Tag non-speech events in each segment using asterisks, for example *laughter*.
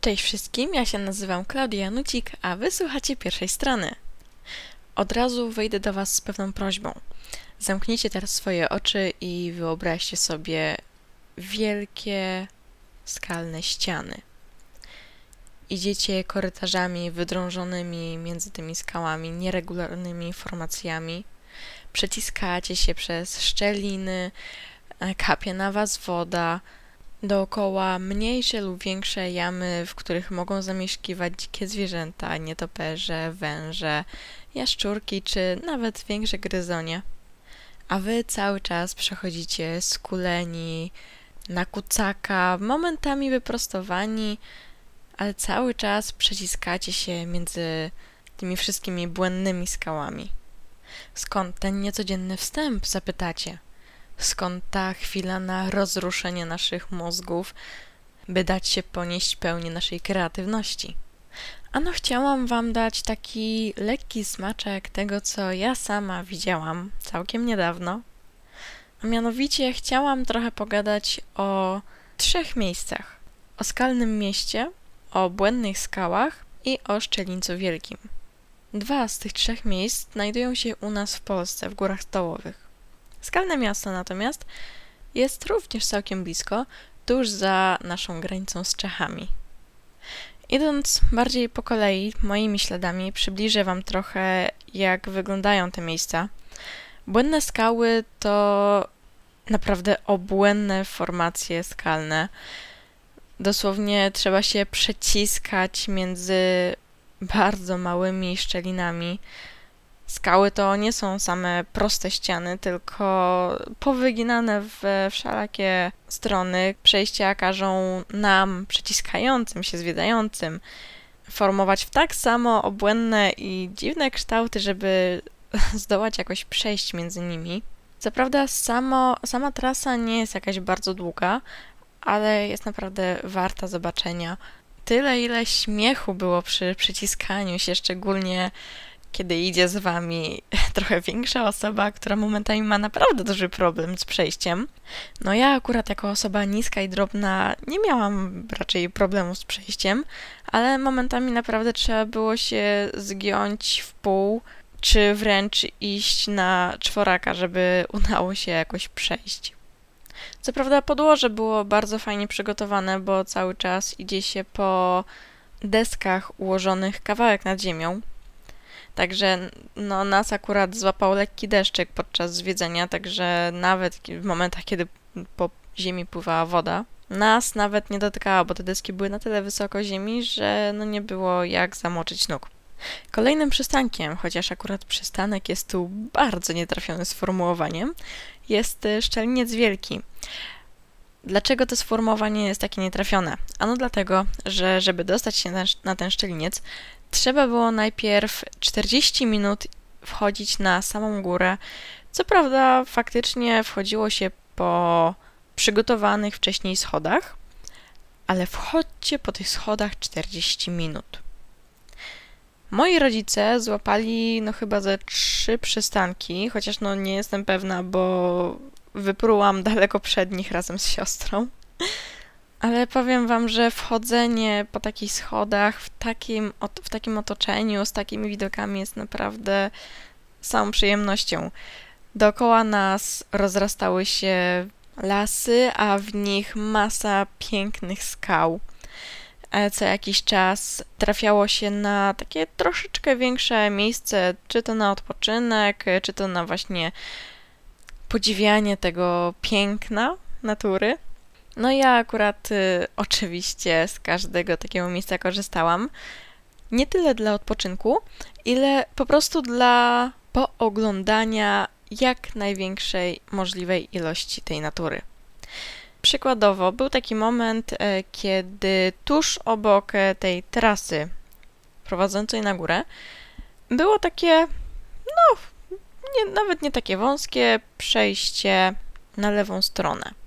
Cześć wszystkim, ja się nazywam Klaudia Nucik, a wysłuchacie pierwszej strony. Od razu wejdę do Was z pewną prośbą. Zamknijcie teraz swoje oczy i wyobraźcie sobie wielkie, skalne ściany. Idziecie korytarzami wydrążonymi między tymi skałami, nieregularnymi formacjami. Przeciskacie się przez szczeliny, kapie na Was woda, Dookoła mniejsze lub większe jamy, w których mogą zamieszkiwać dzikie zwierzęta, nietoperze, węże, jaszczurki czy nawet większe gryzonie. A wy cały czas przechodzicie skuleni, na kucaka, momentami wyprostowani, ale cały czas przeciskacie się między tymi wszystkimi błędnymi skałami. Skąd ten niecodzienny wstęp, zapytacie? Skąd ta chwila na rozruszenie naszych mózgów, by dać się ponieść pełni naszej kreatywności. Ano, chciałam Wam dać taki lekki smaczek tego, co ja sama widziałam całkiem niedawno. A mianowicie chciałam trochę pogadać o trzech miejscach: o skalnym mieście, o błędnych skałach i o Szczelińcu Wielkim. Dwa z tych trzech miejsc znajdują się u nas w Polsce, w Górach Stołowych. Skalne miasto natomiast jest również całkiem blisko, tuż za naszą granicą z Czechami. Idąc bardziej po kolei, moimi śladami, przybliżę Wam trochę, jak wyglądają te miejsca. Błędne skały to naprawdę obłędne formacje skalne. Dosłownie trzeba się przeciskać między bardzo małymi szczelinami, Skały to nie są same proste ściany, tylko powyginane w wszelakie strony. Przejścia każą nam, przeciskającym się, zwiedzającym, formować w tak samo obłędne i dziwne kształty, żeby *laughs* zdołać jakoś przejść między nimi. Co prawda, samo, sama trasa nie jest jakaś bardzo długa, ale jest naprawdę warta zobaczenia. Tyle, ile śmiechu było przy przyciskaniu się, szczególnie kiedy idzie z wami *laughs* trochę większa osoba, która momentami ma naprawdę duży problem z przejściem. No ja akurat jako osoba niska i drobna nie miałam raczej problemu z przejściem, ale momentami naprawdę trzeba było się zgiąć w pół, czy wręcz iść na czworaka, żeby *laughs* udało się jakoś przejść. Co prawda podłoże było bardzo fajnie przygotowane, bo cały czas idzie się po deskach ułożonych kawałek nad ziemią, Także no, nas akurat złapał lekki deszczyk podczas zwiedzenia, także nawet w momentach, kiedy po ziemi pływała woda, nas nawet nie dotykała, bo te deski były na tyle wysoko ziemi, że no nie było jak zamoczyć nóg. Kolejnym przystankiem, chociaż akurat przystanek jest tu bardzo nietrafiony sformułowaniem, jest y, Szczeliniec Wielki. Dlaczego to sformułowanie jest takie nietrafione? Ano dlatego, że żeby dostać się na, na ten szczeliniec, trzeba było najpierw 40 minut wchodzić na samą górę. Co prawda, faktycznie wchodziło się po przygotowanych wcześniej schodach, ale wchodźcie po tych schodach 40 minut. Moi rodzice złapali no chyba ze trzy przystanki, chociaż no nie jestem pewna, bo wyprułam daleko przed nich razem z siostrą. Ale powiem wam, że wchodzenie po takich schodach, w takim, w takim otoczeniu, z takimi widokami jest naprawdę samą przyjemnością. Dookoła nas rozrastały się lasy, a w nich masa pięknych skał. E, co jakiś czas trafiało się na takie troszeczkę większe miejsce, czy to na odpoczynek, czy to na właśnie podziwianie tego piękna natury. No ja akurat y, oczywiście z każdego takiego miejsca korzystałam. Nie tyle dla odpoczynku, ile po prostu dla pooglądania jak największej możliwej ilości tej natury. Przykładowo, był taki moment, e, kiedy tuż obok e, tej trasy prowadzącej na górę było takie, no, nie, nawet nie takie wąskie przejście na lewą stronę.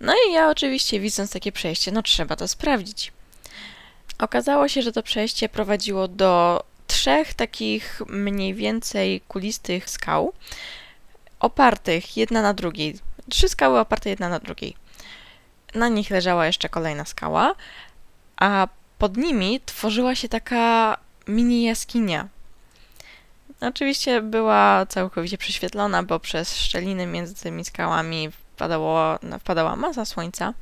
No i ja oczywiście widząc takie przejście, no trzeba to sprawdzić. Okazało się, że to przejście prowadziło do trzech takich mniej więcej kulistych skał, opartych jedna na drugiej. Trzy skały oparte jedna na drugiej. Na nich leżała jeszcze kolejna skała, a pod nimi tworzyła się taka mini jaskinia. Oczywiście była całkowicie prześwietlona, bo przez szczeliny między tymi skałami wpadało, wpadała masa słońca,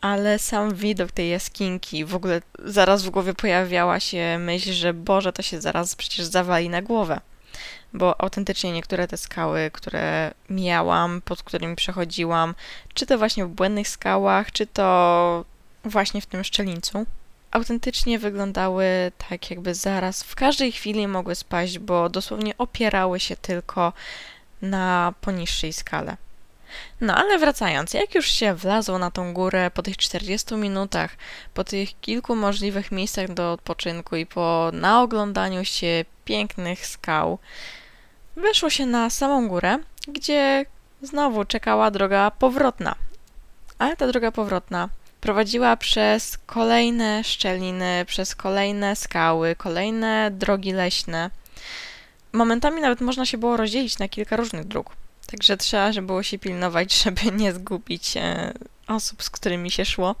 ale sam widok tej jaskinki, w ogóle zaraz w głowie pojawiała się myśl, że Boże, to się zaraz przecież zawali na głowę. Bo autentycznie niektóre te skały, które mijałam, pod którymi przechodziłam, czy to właśnie w błędnych skałach, czy to właśnie w tym szczelińcu, autentycznie wyglądały tak, jakby zaraz w każdej chwili mogły spaść, bo dosłownie opierały się tylko na poniższej skale. No ale wracając, jak już się wlazło na tą górę po tych 40 minutach, po tych kilku możliwych miejscach do odpoczynku i po naoglądaniu się pięknych skał, weszło się na samą górę, gdzie znowu czekała droga powrotna. Ale ta droga powrotna prowadziła przez kolejne szczeliny, przez kolejne skały, kolejne drogi leśne. Momentami nawet można się było rozdzielić na kilka różnych dróg. Także trzeba żeby było się pilnować, *laughs* żeby nie zgubić e, osób, z którymi się szło.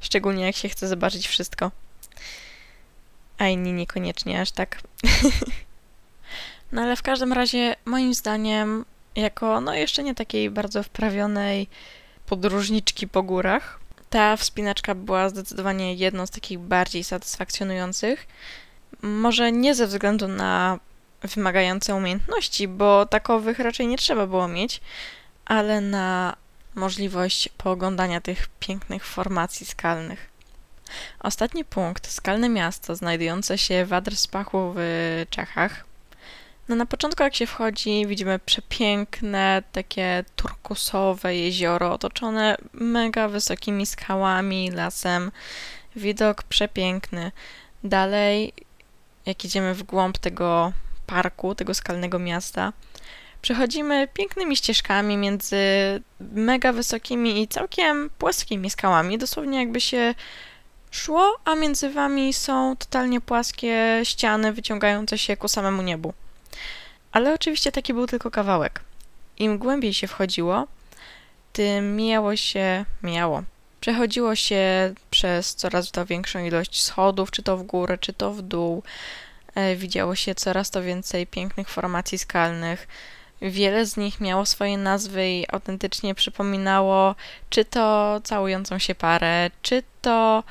Szczególnie jak się chce zobaczyć wszystko. A inni niekoniecznie aż tak. *laughs* no ale w każdym razie, moim zdaniem, jako no jeszcze nie takiej bardzo wprawionej podróżniczki po górach, ta wspinaczka była zdecydowanie jedną z takich bardziej satysfakcjonujących. Może nie ze względu na wymagające umiejętności, bo takowych raczej nie trzeba było mieć, ale na możliwość pooglądania tych pięknych formacji skalnych. Ostatni punkt, skalne miasto znajdujące się w Adrspachu w Czechach. No na początku jak się wchodzi, widzimy przepiękne, takie turkusowe jezioro otoczone mega wysokimi skałami, lasem. Widok przepiękny. Dalej, jak idziemy w głąb tego parku, tego skalnego miasta, przechodzimy pięknymi ścieżkami między mega wysokimi i całkiem płaskimi skałami, dosłownie jakby się szło, a między wami są totalnie płaskie ściany wyciągające się ku samemu niebu. Ale oczywiście taki był tylko kawałek. Im głębiej się wchodziło, tym mijało się, mijało. Przechodziło się przez coraz to większą ilość schodów, czy to w górę, czy to w dół. E, widziało się coraz to więcej pięknych formacji skalnych. Wiele z nich miało swoje nazwy i autentycznie przypominało czy to całującą się parę, czy to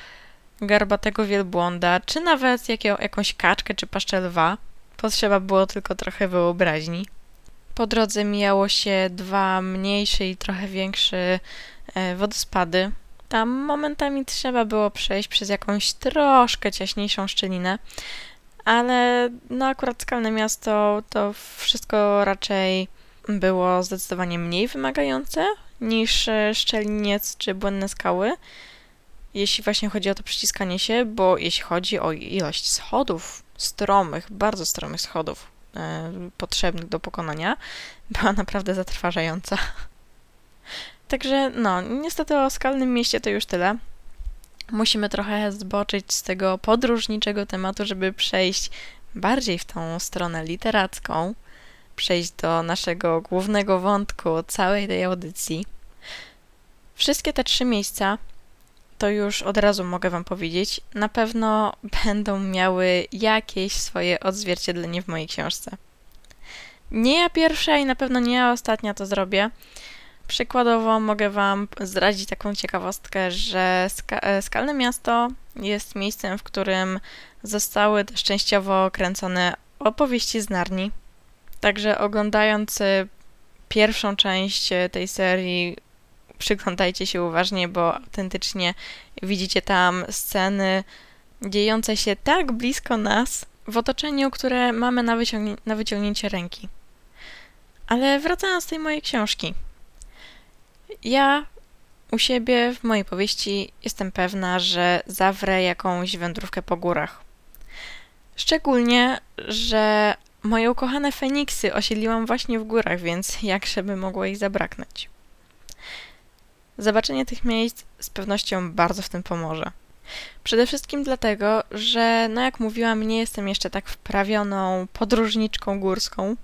garbatego wielbłąda, czy nawet jakie, jakąś kaczkę czy paszczę lwa. Potrzeba było tylko trochę wyobraźni. Po drodze mijało się dwa mniejsze i trochę większe e, wodospady. Tam momentami trzeba było przejść przez jakąś troszkę ciaśniejszą szczelinę, ale no akurat skalne miasto to wszystko raczej było zdecydowanie mniej wymagające niż e, szczeliniec czy błędne skały, jeśli właśnie chodzi o to przyciskanie się, bo jeśli chodzi o ilość schodów stromych, bardzo stromych schodów e, potrzebnych do pokonania, *laughs* była naprawdę zatrważająca. Także no, niestety o skalnym mieście to już tyle. Musimy trochę zboczyć z tego podróżniczego tematu, żeby przejść bardziej w tą stronę literacką, przejść do naszego głównego wątku całej tej audycji. Wszystkie te trzy miejsca to już od razu mogę Wam powiedzieć, na pewno *laughs* będą miały jakieś swoje odzwierciedlenie w mojej książce. Nie ja pierwsza i na pewno nie ja ostatnia to zrobię. Przykładowo mogę Wam zdradzić taką ciekawostkę, że e, Skalne Miasto jest miejscem, w którym zostały też częściowo kręcone opowieści z Narni. Także oglądając e, pierwszą część e, tej serii przyglądajcie się uważnie, bo autentycznie widzicie tam sceny dziejące się tak blisko nas, w otoczeniu, które mamy na, na wyciągnięcie ręki. Ale wracając do tej mojej książki. Ja u siebie w mojej powieści jestem pewna, że zawrę jakąś wędrówkę po górach. Szczególnie, że moje ukochane Feniksy osiedliłam właśnie w górach, więc jakże by mogło ich zabraknąć. Zobaczenie tych miejsc z pewnością bardzo w tym pomoże. Przede wszystkim dlatego, że, no jak mówiłam, nie jestem jeszcze tak wprawioną podróżniczką górską,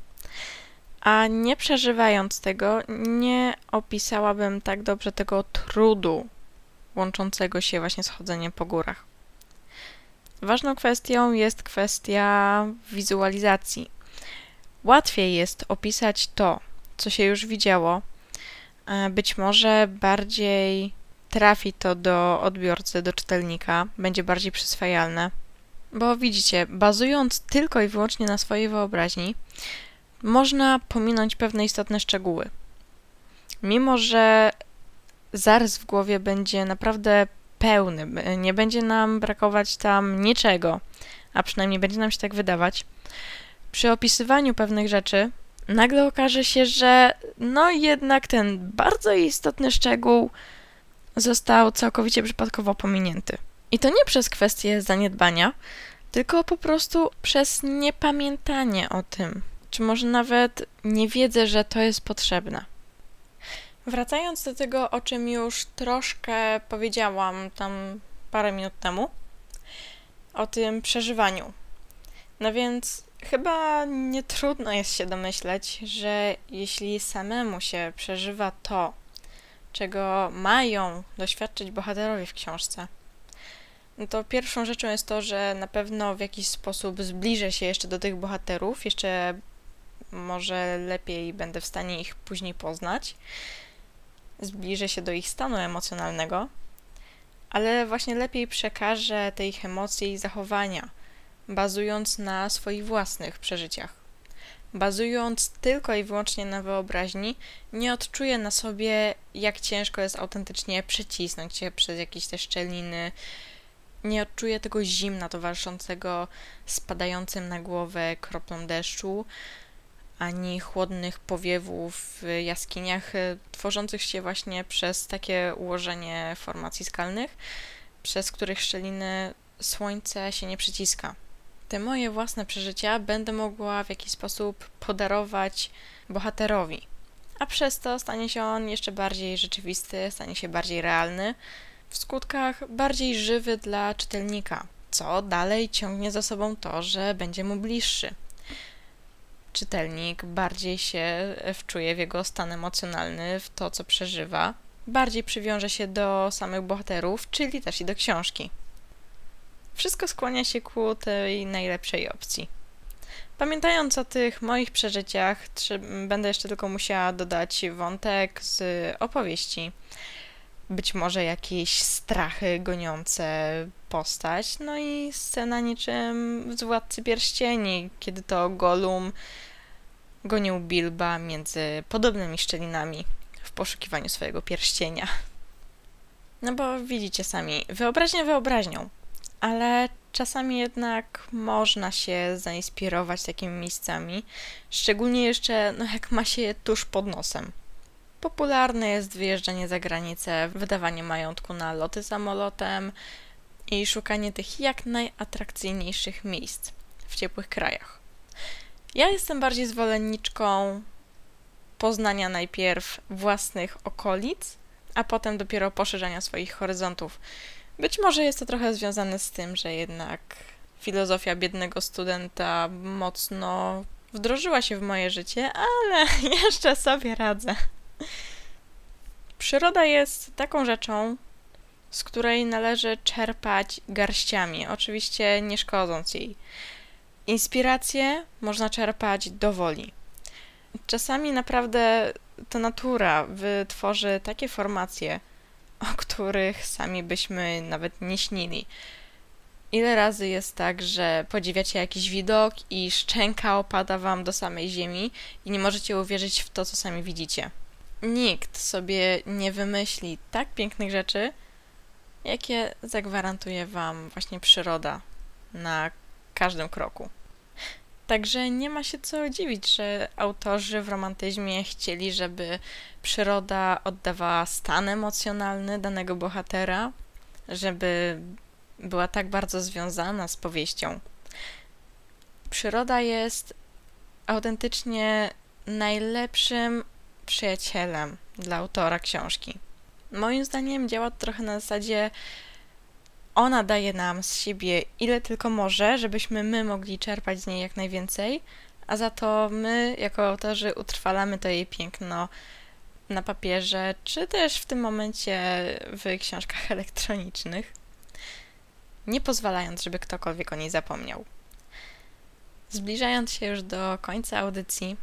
a nie przeżywając tego, nie opisałabym tak dobrze tego trudu łączącego się właśnie z chodzeniem po górach. Ważną kwestią jest kwestia wizualizacji. Łatwiej jest opisać to, co się już widziało. E, być może bardziej trafi to do odbiorcy, do czytelnika, będzie bardziej przyswajalne. Bo widzicie, bazując tylko i wyłącznie na swojej wyobraźni, można pominąć pewne istotne szczegóły. Mimo, że zarys w głowie będzie naprawdę pełny, nie będzie nam brakować tam niczego, a przynajmniej będzie nam się tak wydawać, przy opisywaniu pewnych rzeczy nagle okaże się, że no jednak ten bardzo istotny szczegół został całkowicie przypadkowo pominięty. I to nie przez kwestię zaniedbania, tylko po prostu przez niepamiętanie o tym, czy może nawet nie wiedzę, że to jest potrzebne. Wracając do tego, o czym już troszkę powiedziałam tam parę minut temu, o tym przeżywaniu. No więc chyba nie trudno jest się domyśleć, że jeśli samemu się przeżywa to, czego mają doświadczyć bohaterowie w książce, no to pierwszą rzeczą jest to, że na pewno w jakiś sposób zbliżę się jeszcze do tych bohaterów, jeszcze może lepiej będę w stanie ich później poznać, zbliżę się do ich stanu emocjonalnego, ale właśnie lepiej przekażę te ich emocje i zachowania, bazując na swoich własnych przeżyciach. Bazując tylko i wyłącznie na wyobraźni, nie odczuję na sobie, jak ciężko jest autentycznie przecisnąć się przez jakieś te szczeliny, nie odczuję tego zimna towarzyszącego spadającym na głowę kroplom deszczu, ani chłodnych powiewów w jaskiniach e, tworzących się właśnie przez takie ułożenie formacji skalnych, przez których szczeliny słońce się nie przyciska. Te moje własne przeżycia będę mogła w jakiś sposób podarować bohaterowi, a przez to stanie się on jeszcze bardziej rzeczywisty, stanie się bardziej realny, w skutkach bardziej żywy dla czytelnika, co dalej ciągnie za sobą to, że będzie mu bliższy. Czytelnik bardziej się wczuje w jego stan emocjonalny, w to, co przeżywa, bardziej przywiąże się do samych bohaterów, czyli też i do książki. Wszystko skłania się ku tej najlepszej opcji. Pamiętając o tych moich przeżyciach, będę jeszcze tylko musiała dodać wątek z opowieści być może jakieś strachy goniące postać, no i scena niczym z Władcy Pierścieni, kiedy to Gollum gonił Bilba między podobnymi szczelinami w poszukiwaniu swojego pierścienia. No bo widzicie sami, wyobraźnia wyobraźnią, ale czasami jednak można się zainspirować takimi miejscami, szczególnie jeszcze no, jak ma się je tuż pod nosem. Popularne jest wyjeżdżanie za granicę, wydawanie majątku na loty samolotem i szukanie tych jak najatrakcyjniejszych miejsc w ciepłych krajach. Ja jestem bardziej zwolenniczką poznania najpierw własnych okolic, a potem dopiero poszerzania swoich horyzontów. Być może jest to trochę związane z tym, że jednak filozofia biednego studenta mocno wdrożyła się w moje życie, ale *laughs* jeszcze sobie radzę. Przyroda jest taką rzeczą, z której należy czerpać garściami, oczywiście nie szkodząc jej. Inspirację można czerpać do woli. Czasami naprawdę to natura wytworzy takie formacje, o których sami byśmy nawet nie śnili. Ile razy jest tak, że podziwiacie jakiś widok i szczęka opada wam do samej ziemi i nie możecie uwierzyć w to, co sami widzicie nikt sobie nie wymyśli tak pięknych rzeczy, jakie zagwarantuje Wam właśnie przyroda na każdym kroku. Także nie ma się co dziwić, że autorzy w romantyzmie chcieli, żeby przyroda oddawała stan emocjonalny danego bohatera, żeby była tak bardzo związana z powieścią. Przyroda jest autentycznie najlepszym przyjacielem dla autora książki. Moim zdaniem działa to trochę na zasadzie ona daje nam z siebie ile tylko może, żebyśmy my mogli czerpać z niej jak najwięcej, a za to my, jako autorzy, utrwalamy to jej piękno na papierze, czy też w tym momencie w książkach *laughs* elektronicznych. nie pozwalając, żeby ktokolwiek o niej zapomniał. Zbliżając się już do końca audycji,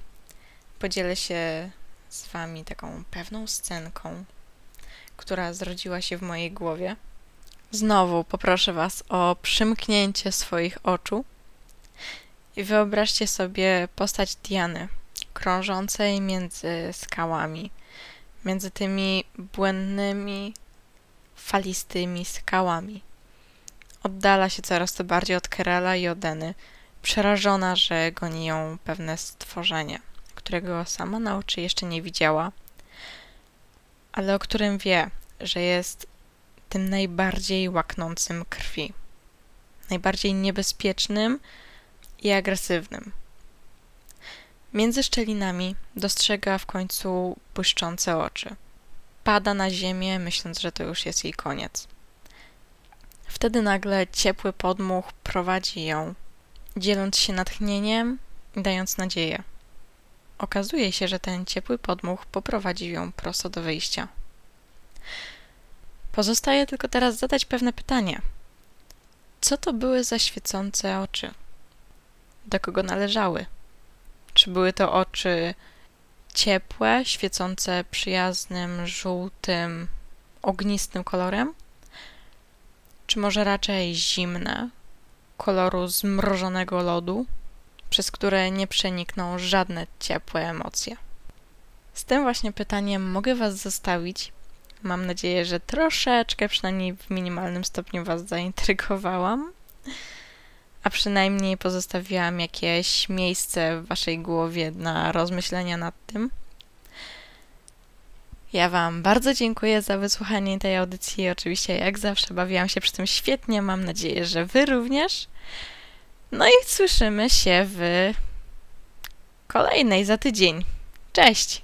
podzielę się z Wami taką pewną scenką, która zrodziła się w mojej głowie. Znowu poproszę Was o przymknięcie swoich oczu i wyobraźcie sobie postać Diany, krążącej między skałami, między tymi błędnymi, falistymi skałami. Oddala się coraz to bardziej od Kerala i Odeny, przerażona, że goni ją pewne stworzenie, którego sama na oczy jeszcze nie widziała, ale o którym wie, że jest tym najbardziej łaknącym krwi, najbardziej niebezpiecznym i agresywnym. Między szczelinami dostrzega w końcu błyszczące oczy. Pada na ziemię, myśląc, że to już jest jej koniec. Wtedy nagle ciepły podmuch prowadzi ją, dzieląc się natchnieniem i dając nadzieję. Okazuje się, że ten ciepły podmuch poprowadzi ją prosto do wyjścia. Pozostaje tylko teraz zadać pewne pytanie. Co to były za świecące oczy? Do kogo należały? Czy były to oczy ciepłe, świecące przyjaznym, żółtym, ognistym kolorem? Czy może raczej zimne, koloru zmrożonego lodu, przez które nie przenikną żadne ciepłe emocje? Z tym właśnie pytaniem mogę Was zostawić. Mam nadzieję, że troszeczkę, przynajmniej w minimalnym stopniu Was zaintrygowałam a przynajmniej pozostawiłam jakieś miejsce w Waszej głowie na rozmyślenia nad tym. Ja Wam bardzo dziękuję za wysłuchanie tej audycji. Oczywiście, jak zawsze, bawiłam się przy tym świetnie. Mam nadzieję, że Wy również. No i słyszymy się w kolejnej za tydzień. Cześć!